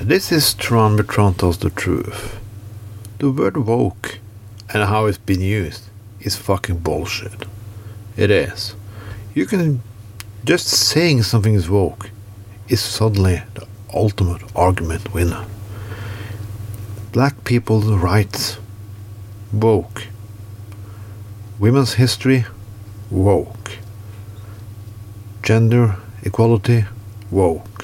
This is Tron but Tron tells the truth. The word woke and how it's been used is fucking bullshit. It is. You can just saying something is woke is suddenly the ultimate argument winner. Black people's rights woke. Women's history woke. Gender equality woke.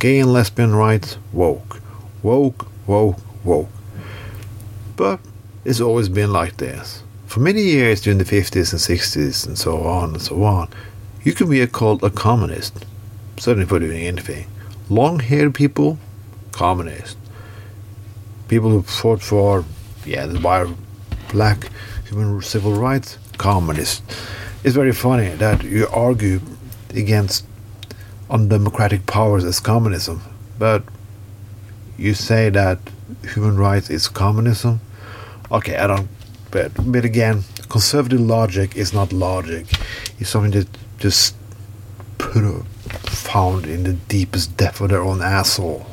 Gay and lesbian rights woke. Woke, woke, woke. But it's always been like this. For many years during the 50s and 60s and so on and so on, you can be called a communist, certainly for doing anything. Long haired people, communist. People who fought for, yeah, the black human civil rights, communist. It's very funny that you argue against undemocratic powers as communism, but you say that human rights is communism. Okay, I don't. But, but again, conservative logic is not logic. It's something that just put a, found in the deepest depth of their own asshole.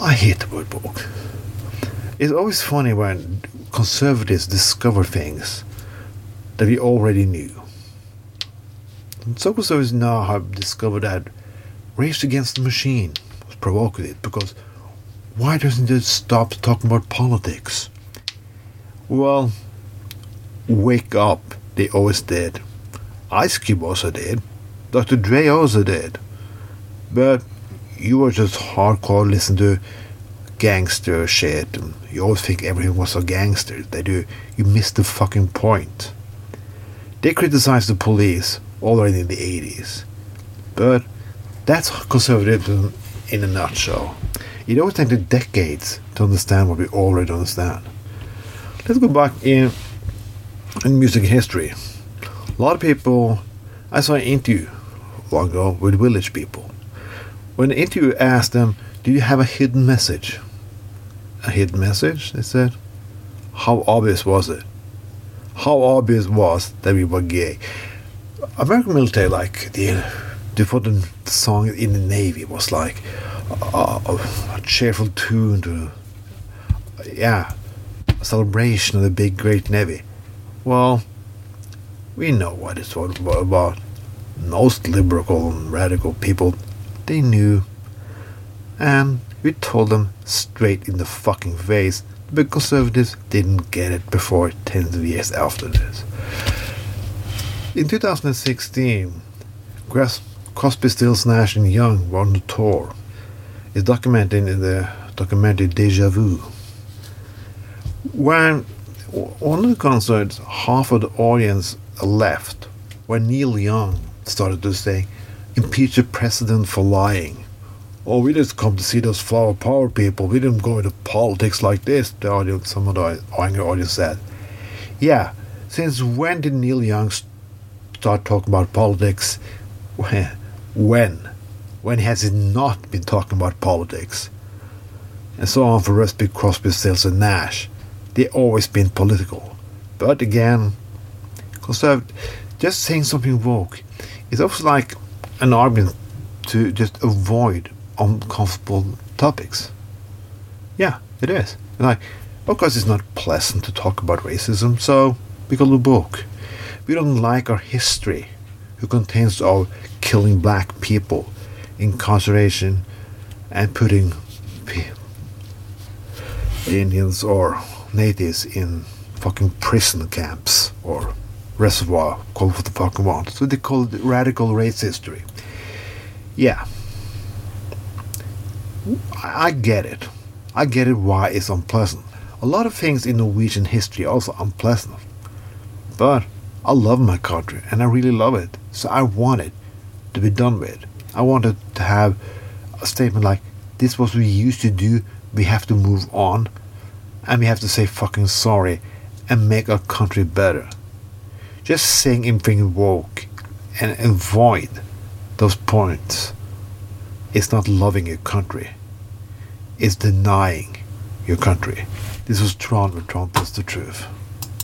I hate the word book. It's always funny when conservatives discover things that we already knew. Some is now have discovered that Rage Against the Machine was provocative because why doesn't it stop talking about politics? Well, wake up. They always did. Ice Cube also did. Dr. Dre also did. But you were just hardcore listen to gangster shit. And you always think everyone was a gangster. They do. You miss the fucking point. They criticized the police already in the 80s. But that's conservatism in a nutshell. It always takes decades to understand what we already understand. Let's go back in in music history. A lot of people, I saw an interview long ago with village people. When the interviewer asked them, "Do you have a hidden message?" A hidden message, they said. How obvious was it? How obvious was that we were gay? American military, like the, the song in the Navy was like a, a, a cheerful tune to, yeah, a celebration of the big great Navy. Well, we know what it's all about. Most liberal and radical people, they knew. And we told them straight in the fucking face. The conservatives didn't get it before tens of years after this. In 2016, Crosby, Stills, Nash and Young were on the tour. It's documented in the documentary Deja Vu. When one of the concerts, half of the audience left when Neil Young started to say, impeach the president for lying. Oh, we just come to see those flower power people. We didn't go into politics like this, the audience, some of the angry audience said. Yeah, since when did Neil Young start talking about politics? When? When has he not been talking about politics? And so on for Rusty Crosby, Stills, and Nash. They've always been political. But again, conservative, just saying something woke is also like an argument to just avoid uncomfortable topics. Yeah, it is. Like, of course, it's not pleasant to talk about racism, so we call a book. We don't like our history, who contains our killing black people, incarceration, and putting Indians or natives in fucking prison camps or reservoir, call it what the fuck you want. So they call it radical race history. Yeah. I get it. I get it why it's unpleasant. A lot of things in Norwegian history are also unpleasant. But I love my country and I really love it. So I want it to be done with. I wanted to have a statement like this was what we used to do, we have to move on and we have to say fucking sorry and make our country better. Just saying anything woke and avoid those points is not loving your country. It's denying your country. This was Tron, but Tron tells the truth.